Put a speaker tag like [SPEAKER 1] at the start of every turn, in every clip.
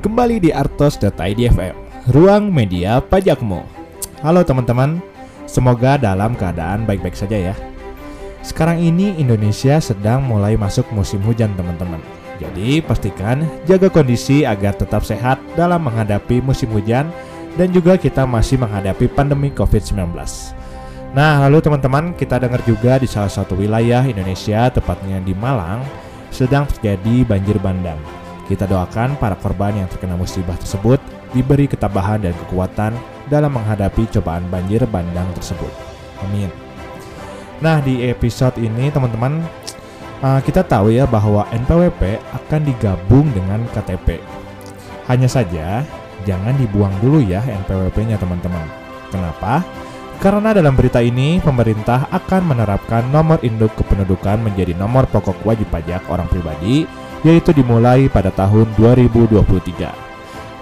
[SPEAKER 1] Kembali di artos.idfm, ruang media pajakmu. Halo teman-teman, semoga dalam keadaan baik-baik saja ya. Sekarang ini Indonesia sedang mulai masuk musim hujan teman-teman. Jadi pastikan jaga kondisi agar tetap sehat dalam menghadapi musim hujan dan juga kita masih menghadapi pandemi COVID-19. Nah, lalu teman-teman, kita dengar juga di salah satu wilayah Indonesia, tepatnya di Malang, sedang terjadi banjir bandang. Kita doakan para korban yang terkena musibah tersebut diberi ketabahan dan kekuatan dalam menghadapi cobaan banjir bandang tersebut. Amin. Nah, di episode ini teman-teman uh, kita tahu ya bahwa NPWP akan digabung dengan KTP. Hanya saja jangan dibuang dulu ya NPWP-nya teman-teman. Kenapa? Karena dalam berita ini, pemerintah akan menerapkan nomor induk kependudukan menjadi nomor pokok wajib pajak orang pribadi, yaitu dimulai pada tahun 2023.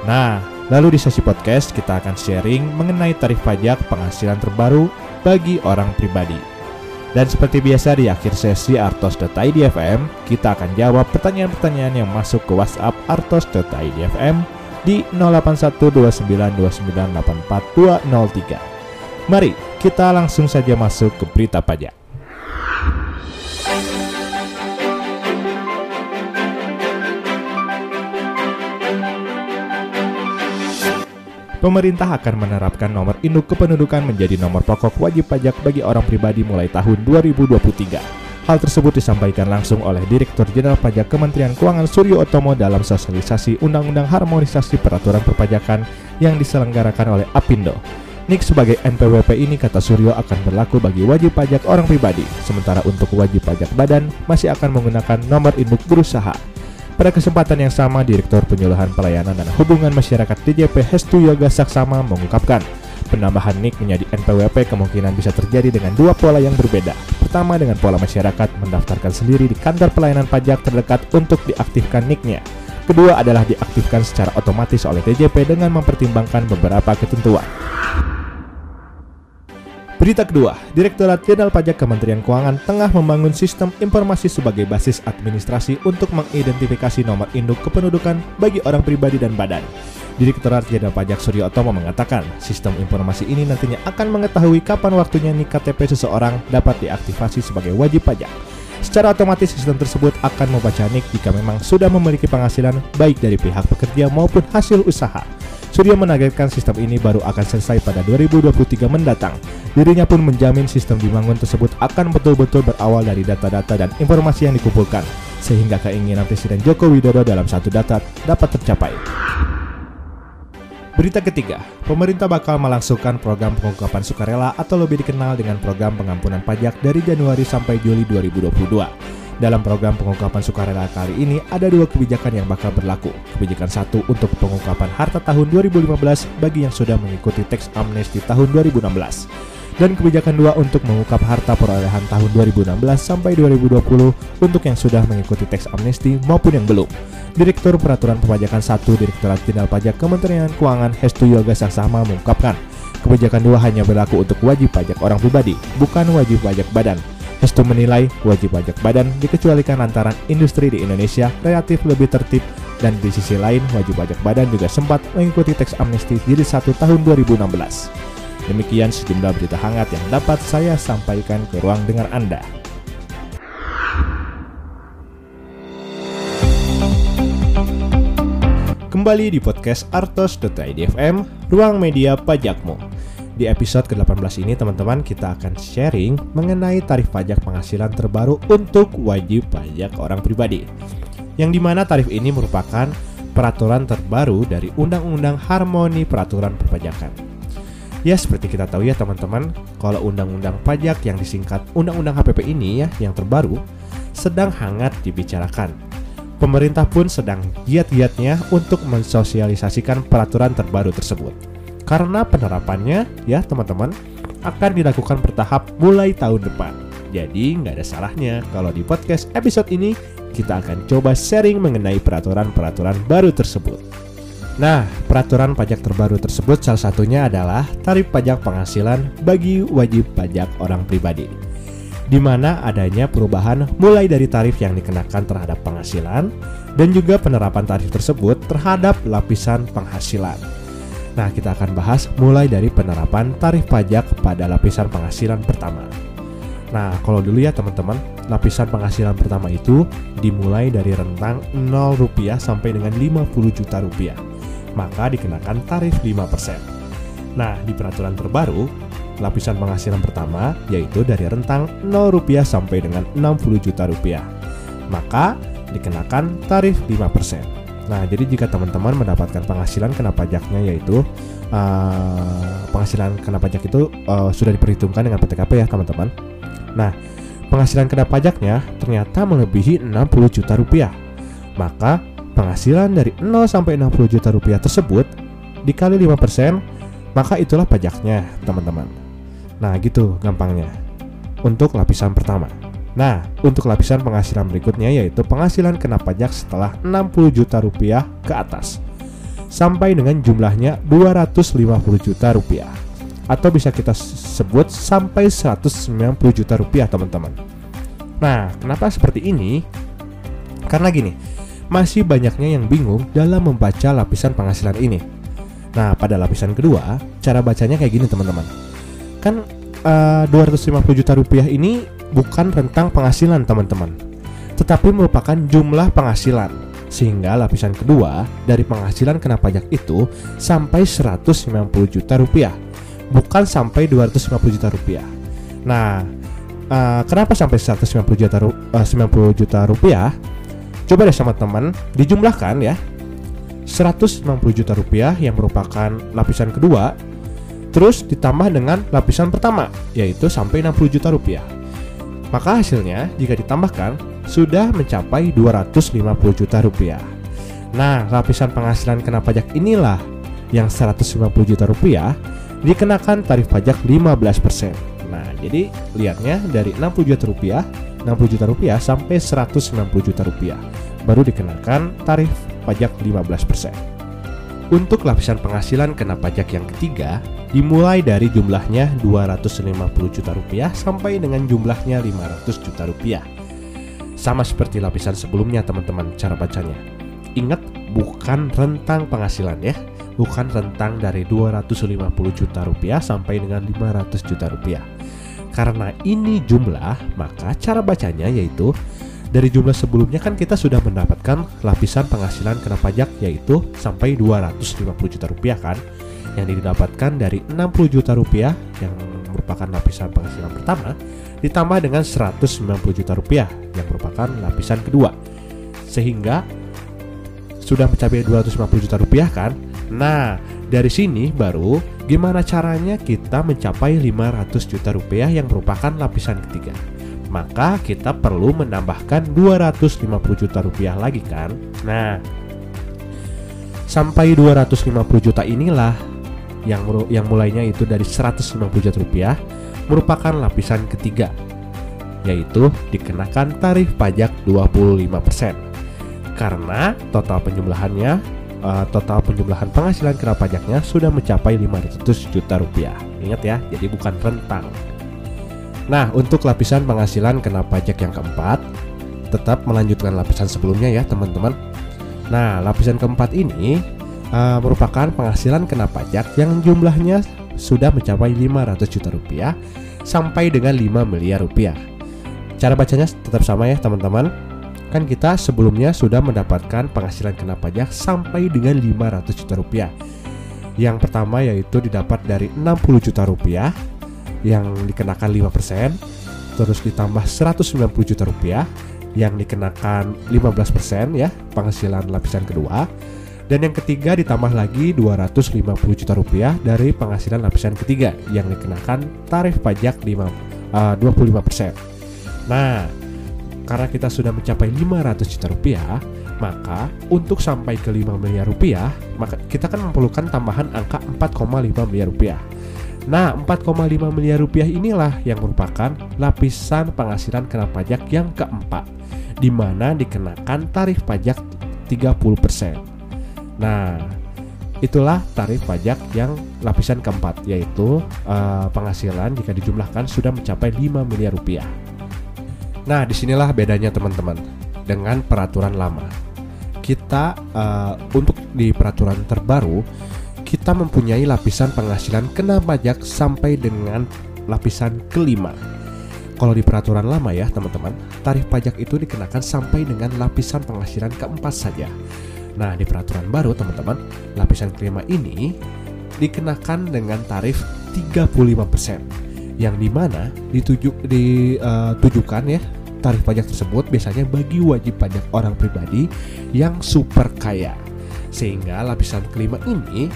[SPEAKER 1] Nah, lalu di sesi podcast kita akan sharing mengenai tarif pajak penghasilan terbaru bagi orang pribadi. Dan seperti biasa di akhir sesi artos.idfm, kita akan jawab pertanyaan-pertanyaan yang masuk ke WhatsApp artos.idfm di 081292984203. Mari kita langsung saja masuk ke berita pajak. Pemerintah akan menerapkan nomor induk kependudukan menjadi nomor pokok wajib pajak bagi orang pribadi mulai tahun 2023. Hal tersebut disampaikan langsung oleh Direktur Jenderal Pajak Kementerian Keuangan Suryo Otomo dalam sosialisasi Undang-Undang Harmonisasi Peraturan Perpajakan yang diselenggarakan oleh Apindo. NIK sebagai NPWP ini kata Suryo akan berlaku bagi wajib pajak orang pribadi, sementara untuk wajib pajak badan masih akan menggunakan nomor induk berusaha. Pada kesempatan yang sama, Direktur Penyuluhan Pelayanan dan Hubungan Masyarakat DJP Hestu Yoga Saksama mengungkapkan, penambahan NIK menjadi NPWP kemungkinan bisa terjadi dengan dua pola yang berbeda. Pertama dengan pola masyarakat mendaftarkan sendiri di kantor pelayanan pajak terdekat untuk diaktifkan NIK-nya. Kedua adalah diaktifkan secara otomatis oleh DJP dengan mempertimbangkan beberapa ketentuan. Berita kedua, Direktorat Jenderal Pajak Kementerian Keuangan tengah membangun sistem informasi sebagai basis administrasi untuk mengidentifikasi nomor induk kependudukan bagi orang pribadi dan badan. Direktorat Jenderal Pajak Suryo Otomo mengatakan, sistem informasi ini nantinya akan mengetahui kapan waktunya nik KTP seseorang dapat diaktifasi sebagai wajib pajak. Secara otomatis sistem tersebut akan membaca nik jika memang sudah memiliki penghasilan baik dari pihak pekerja maupun hasil usaha. Surya menargetkan sistem ini baru akan selesai pada 2023 mendatang. Dirinya pun menjamin sistem dibangun tersebut akan betul-betul berawal dari data-data dan informasi yang dikumpulkan, sehingga keinginan Presiden Joko Widodo dalam satu data dapat tercapai. Berita ketiga, pemerintah bakal melangsungkan program pengungkapan sukarela atau lebih dikenal dengan program pengampunan pajak dari Januari sampai Juli 2022. Dalam program pengungkapan sukarela kali ini ada dua kebijakan yang bakal berlaku. Kebijakan satu untuk pengungkapan harta tahun 2015 bagi yang sudah mengikuti teks amnesti tahun 2016 dan kebijakan dua untuk mengungkap harta perolehan tahun 2016 sampai 2020 untuk yang sudah mengikuti teks amnesti maupun yang belum. Direktur Peraturan Perpajakan 1 Direktorat Jenderal Pajak Kementerian Keuangan Hestu Yoga Saksama mengungkapkan, kebijakan dua hanya berlaku untuk wajib pajak orang pribadi, bukan wajib pajak badan. Hestu menilai wajib pajak badan dikecualikan lantaran industri di Indonesia relatif lebih tertib dan di sisi lain wajib pajak badan juga sempat mengikuti teks amnesti jilid 1 tahun 2016. Demikian sejumlah berita hangat yang dapat saya sampaikan ke ruang dengar Anda. Kembali di podcast artos.idfm, ruang media pajakmu. Di episode ke-18 ini teman-teman kita akan sharing mengenai tarif pajak penghasilan terbaru untuk wajib pajak orang pribadi. Yang di mana tarif ini merupakan peraturan terbaru dari Undang-Undang Harmoni Peraturan Perpajakan. Ya seperti kita tahu ya teman-teman, kalau Undang-Undang Pajak yang disingkat Undang-Undang HPP ini ya yang terbaru sedang hangat dibicarakan. Pemerintah pun sedang giat-giatnya untuk mensosialisasikan peraturan terbaru tersebut karena penerapannya ya teman-teman akan dilakukan bertahap mulai tahun depan. Jadi nggak ada salahnya kalau di podcast episode ini kita akan coba sharing mengenai peraturan-peraturan baru tersebut. Nah, peraturan pajak terbaru tersebut salah satunya adalah tarif pajak penghasilan bagi wajib pajak orang pribadi. di mana adanya perubahan mulai dari tarif yang dikenakan terhadap penghasilan dan juga penerapan tarif tersebut terhadap lapisan penghasilan. Nah, kita akan bahas mulai dari penerapan tarif pajak pada lapisan penghasilan pertama. Nah, kalau dulu ya teman-teman, lapisan penghasilan pertama itu dimulai dari rentang 0 rupiah sampai dengan 50 juta rupiah. Maka dikenakan tarif 5%. Nah, di peraturan terbaru, lapisan penghasilan pertama yaitu dari rentang 0 rupiah sampai dengan 60 juta rupiah. Maka dikenakan tarif 5%. Nah, jadi jika teman-teman mendapatkan penghasilan kena pajaknya yaitu uh, penghasilan kena pajak itu uh, sudah diperhitungkan dengan PTKP ya, teman-teman Nah, penghasilan kena pajaknya ternyata melebihi 60 juta rupiah. Maka penghasilan dari 0 sampai 60 juta rupiah tersebut dikali 5%, maka itulah pajaknya, teman-teman. Nah, gitu gampangnya. Untuk lapisan pertama. Nah, untuk lapisan penghasilan berikutnya yaitu penghasilan kena pajak setelah 60 juta rupiah ke atas sampai dengan jumlahnya 250 juta rupiah atau bisa kita sebut sampai 190 juta rupiah teman-teman. Nah, kenapa seperti ini? Karena gini, masih banyaknya yang bingung dalam membaca lapisan penghasilan ini. Nah, pada lapisan kedua, cara bacanya kayak gini teman-teman. Kan uh, eh, 250 juta rupiah ini bukan rentang penghasilan teman-teman, tetapi merupakan jumlah penghasilan sehingga lapisan kedua dari penghasilan kena pajak itu sampai 190 juta rupiah bukan sampai 250 juta rupiah. Nah, uh, kenapa sampai 190 juta ru uh, 90 juta rupiah? Coba deh sama teman dijumlahkan ya. 190 juta rupiah yang merupakan lapisan kedua terus ditambah dengan lapisan pertama yaitu sampai 60 juta rupiah. Maka hasilnya jika ditambahkan sudah mencapai 250 juta rupiah. Nah, lapisan penghasilan kena pajak inilah yang 150 juta rupiah dikenakan tarif pajak 15%. Nah, jadi lihatnya dari 60 juta rupiah, 60 juta rupiah sampai 190 juta rupiah baru dikenakan tarif pajak 15%. Untuk lapisan penghasilan kena pajak yang ketiga dimulai dari jumlahnya 250 juta rupiah sampai dengan jumlahnya 500 juta rupiah. Sama seperti lapisan sebelumnya teman-teman cara bacanya. Ingat bukan rentang penghasilan ya bukan rentang dari 250 juta rupiah sampai dengan 500 juta rupiah. Karena ini jumlah, maka cara bacanya yaitu dari jumlah sebelumnya kan kita sudah mendapatkan lapisan penghasilan kena pajak yaitu sampai 250 juta rupiah kan yang didapatkan dari 60 juta rupiah yang merupakan lapisan penghasilan pertama ditambah dengan 190 juta rupiah yang merupakan lapisan kedua sehingga sudah mencapai 250 juta rupiah kan Nah, dari sini baru gimana caranya kita mencapai 500 juta rupiah yang merupakan lapisan ketiga. Maka kita perlu menambahkan 250 juta rupiah lagi kan. Nah, sampai 250 juta inilah yang yang mulainya itu dari 150 juta rupiah merupakan lapisan ketiga yaitu dikenakan tarif pajak 25% karena total penjumlahannya uh, total penjumlahan penghasilan kena pajaknya sudah mencapai 500 juta rupiah. Ingat ya, jadi bukan rentang. Nah, untuk lapisan penghasilan kena pajak yang keempat, tetap melanjutkan lapisan sebelumnya ya teman-teman. Nah, lapisan keempat ini uh, merupakan penghasilan kena pajak yang jumlahnya sudah mencapai 500 juta rupiah sampai dengan 5 miliar rupiah. Cara bacanya tetap sama ya teman-teman kan kita sebelumnya sudah mendapatkan penghasilan kena pajak sampai dengan 500 juta rupiah. Yang pertama yaitu didapat dari 60 juta rupiah yang dikenakan 5%, terus ditambah 190 juta rupiah yang dikenakan 15% ya penghasilan lapisan kedua dan yang ketiga ditambah lagi 250 juta rupiah dari penghasilan lapisan ketiga yang dikenakan tarif pajak 5, uh, 25%. Nah, karena kita sudah mencapai 500 juta rupiah, maka untuk sampai ke 5 miliar rupiah, maka kita kan memerlukan tambahan angka 4,5 miliar rupiah. Nah, 4,5 miliar rupiah inilah yang merupakan lapisan penghasilan kena pajak yang keempat, di mana dikenakan tarif pajak 30%. Nah, itulah tarif pajak yang lapisan keempat, yaitu uh, penghasilan jika dijumlahkan sudah mencapai 5 miliar rupiah. Nah, di sinilah bedanya teman-teman dengan peraturan lama. Kita uh, untuk di peraturan terbaru kita mempunyai lapisan penghasilan kena pajak sampai dengan lapisan kelima. Kalau di peraturan lama ya teman-teman, tarif pajak itu dikenakan sampai dengan lapisan penghasilan keempat saja. Nah di peraturan baru teman-teman, lapisan kelima ini dikenakan dengan tarif 35% yang di mana dituju, ditujukan ya tarif pajak tersebut biasanya bagi wajib pajak orang pribadi yang super kaya. Sehingga lapisan kelima ini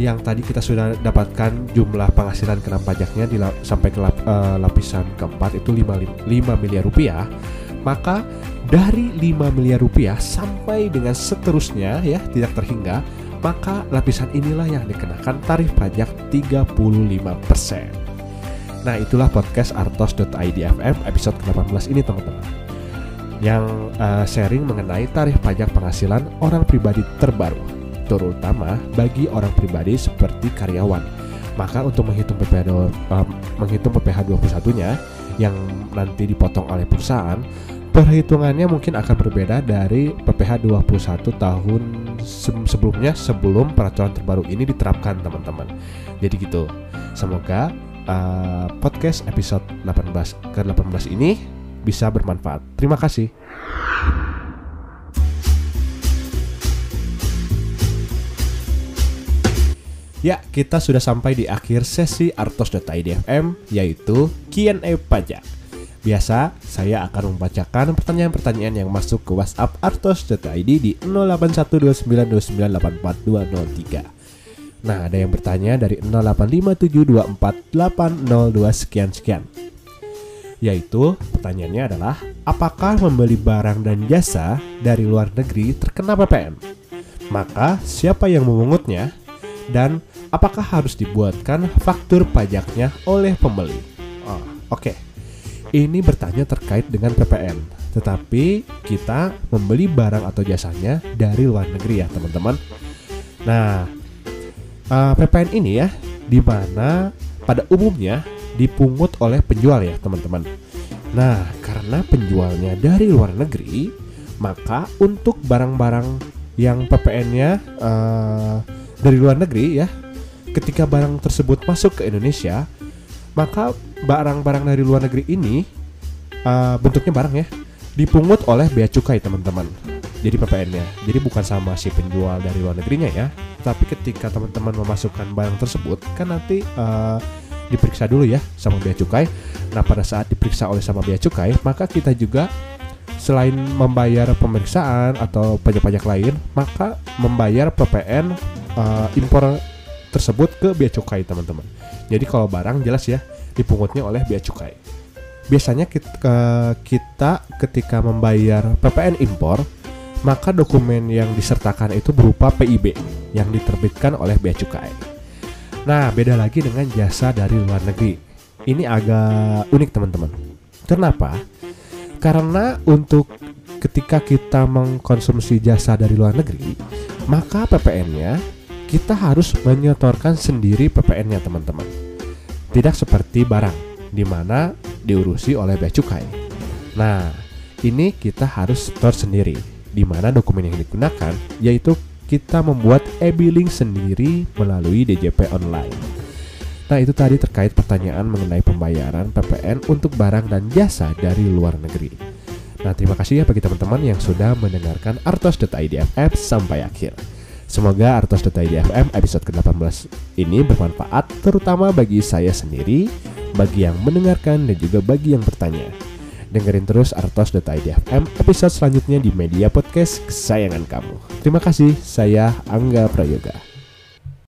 [SPEAKER 1] yang tadi kita sudah dapatkan jumlah penghasilan kena pajaknya sampai ke uh, lapisan keempat itu 5, 5 miliar rupiah, maka dari 5 miliar rupiah sampai dengan seterusnya ya tidak terhingga, maka lapisan inilah yang dikenakan tarif pajak 35%. Nah itulah podcast artos.idfm episode ke-18 ini teman-teman Yang uh, sharing mengenai tarif pajak penghasilan orang pribadi terbaru Terutama bagi orang pribadi seperti karyawan Maka untuk menghitung PPh, uh, menghitung PPh 21 nya yang nanti dipotong oleh perusahaan Perhitungannya mungkin akan berbeda dari PPh 21 tahun sebelumnya sebelum peraturan terbaru ini diterapkan teman-teman Jadi gitu Semoga uh, podcast episode 18 ke-18 ini bisa bermanfaat. Terima kasih. Ya, kita sudah sampai di akhir sesi artos.idfm yaitu Q&A pajak. Biasa, saya akan membacakan pertanyaan-pertanyaan yang masuk ke WhatsApp artos.id di 081292984203. Nah, ada yang bertanya dari 0857248002 sekian sekian. Yaitu pertanyaannya adalah apakah membeli barang dan jasa dari luar negeri terkena PPN? Maka siapa yang memungutnya dan apakah harus dibuatkan faktur pajaknya oleh pembeli? Oh, oke. Okay. Ini bertanya terkait dengan PPN, tetapi kita membeli barang atau jasanya dari luar negeri ya, teman-teman. Nah, uh, eh, PPN ini ya di mana pada umumnya dipungut oleh penjual ya teman-teman. Nah karena penjualnya dari luar negeri maka untuk barang-barang yang PPN-nya uh, eh, dari luar negeri ya ketika barang tersebut masuk ke Indonesia maka barang-barang dari luar negeri ini uh, bentuknya barang ya dipungut oleh bea cukai teman-teman jadi PPN-nya. Jadi bukan sama si penjual dari luar negerinya ya, tapi ketika teman-teman memasukkan barang tersebut kan nanti uh, diperiksa dulu ya sama bea cukai. Nah, pada saat diperiksa oleh sama bea cukai, maka kita juga selain membayar pemeriksaan atau pajak-pajak lain, maka membayar PPN uh, eh, impor tersebut ke bea cukai, teman-teman. Jadi kalau barang jelas ya dipungutnya oleh bea cukai. Biasanya kita, kita ketika membayar PPN impor maka dokumen yang disertakan itu berupa PIB yang diterbitkan oleh Bea Cukai. Nah, beda lagi dengan jasa dari luar negeri. Ini agak unik teman-teman. Kenapa? Karena untuk ketika kita mengkonsumsi jasa dari luar negeri, maka PPN-nya kita harus menyetorkan sendiri PPN-nya teman-teman. Tidak seperti barang, di mana diurusi oleh Bea Cukai. Nah, ini kita harus setor sendiri di mana dokumen yang digunakan yaitu kita membuat e-billing sendiri melalui DJP online. Nah itu tadi terkait pertanyaan mengenai pembayaran PPN untuk barang dan jasa dari luar negeri. Nah terima kasih ya bagi teman-teman yang sudah mendengarkan artos.idfm sampai akhir. Semoga artos.idfm episode ke-18 ini bermanfaat terutama bagi saya sendiri, bagi yang mendengarkan dan juga bagi yang bertanya. Dengerin terus artos.idfm episode selanjutnya di media podcast kesayangan kamu. Terima kasih, saya Angga Prayoga.